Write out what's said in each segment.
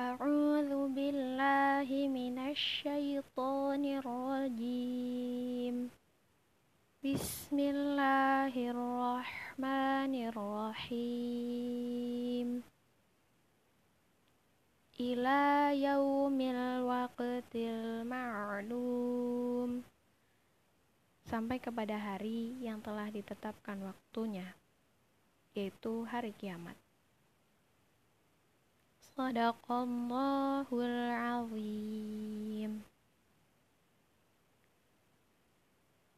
أعوذ بالله من الشيطان الرجيم بسم الله الرحمن الرحيم إلى يوم الوقت المعلوم sampai kepada hari yang telah ditetapkan waktunya yaitu hari kiamat Sadaqallahul azim.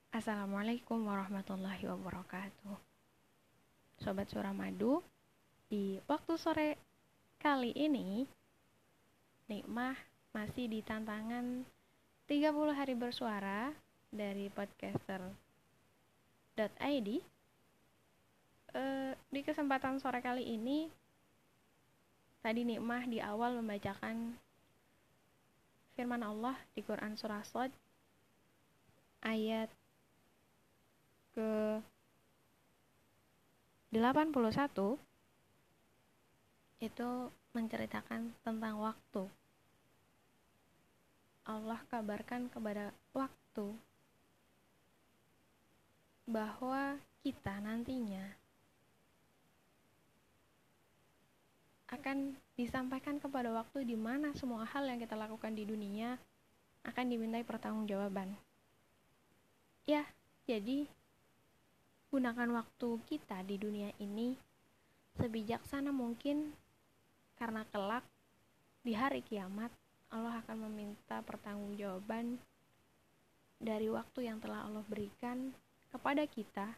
Assalamualaikum warahmatullahi wabarakatuh. Sobat Suramadu Di waktu sore kali ini Nikmah masih di tantangan 30 hari bersuara dari podcaster.id e, Di kesempatan sore kali ini Tadi Nikmah di awal membacakan firman Allah di Quran Surah Sod ayat ke 81 itu menceritakan tentang waktu. Allah kabarkan kepada waktu bahwa kita nantinya akan disampaikan kepada waktu di mana semua hal yang kita lakukan di dunia akan dimintai pertanggungjawaban. Ya, jadi gunakan waktu kita di dunia ini sebijaksana mungkin karena kelak di hari kiamat Allah akan meminta pertanggungjawaban dari waktu yang telah Allah berikan kepada kita.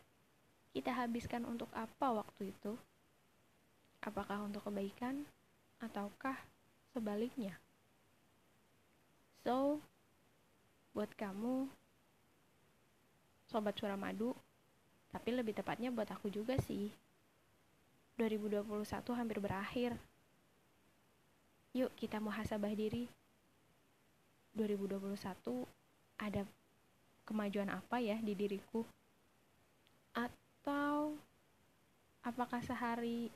Kita habiskan untuk apa waktu itu? Apakah untuk kebaikan ataukah sebaliknya? So, buat kamu sobat Suramadu, tapi lebih tepatnya buat aku juga sih. 2021 hampir berakhir. Yuk kita muhasabah diri. 2021 ada kemajuan apa ya di diriku? Atau apakah sehari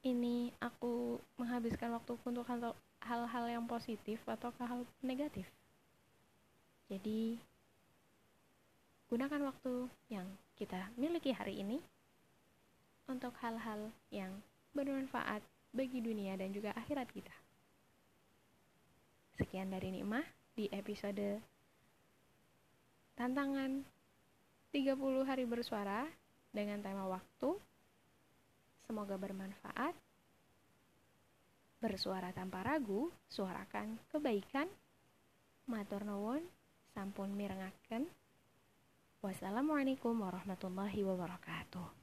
ini aku menghabiskan waktu untuk hal-hal yang positif atau hal negatif. Jadi, gunakan waktu yang kita miliki hari ini untuk hal-hal yang bermanfaat bagi dunia dan juga akhirat kita. Sekian dari Nikmah di episode tantangan 30 hari bersuara dengan tema waktu Semoga bermanfaat. Bersuara tanpa ragu, suarakan kebaikan. Matur nuwun, sampun mirengaken. Wassalamualaikum warahmatullahi wabarakatuh.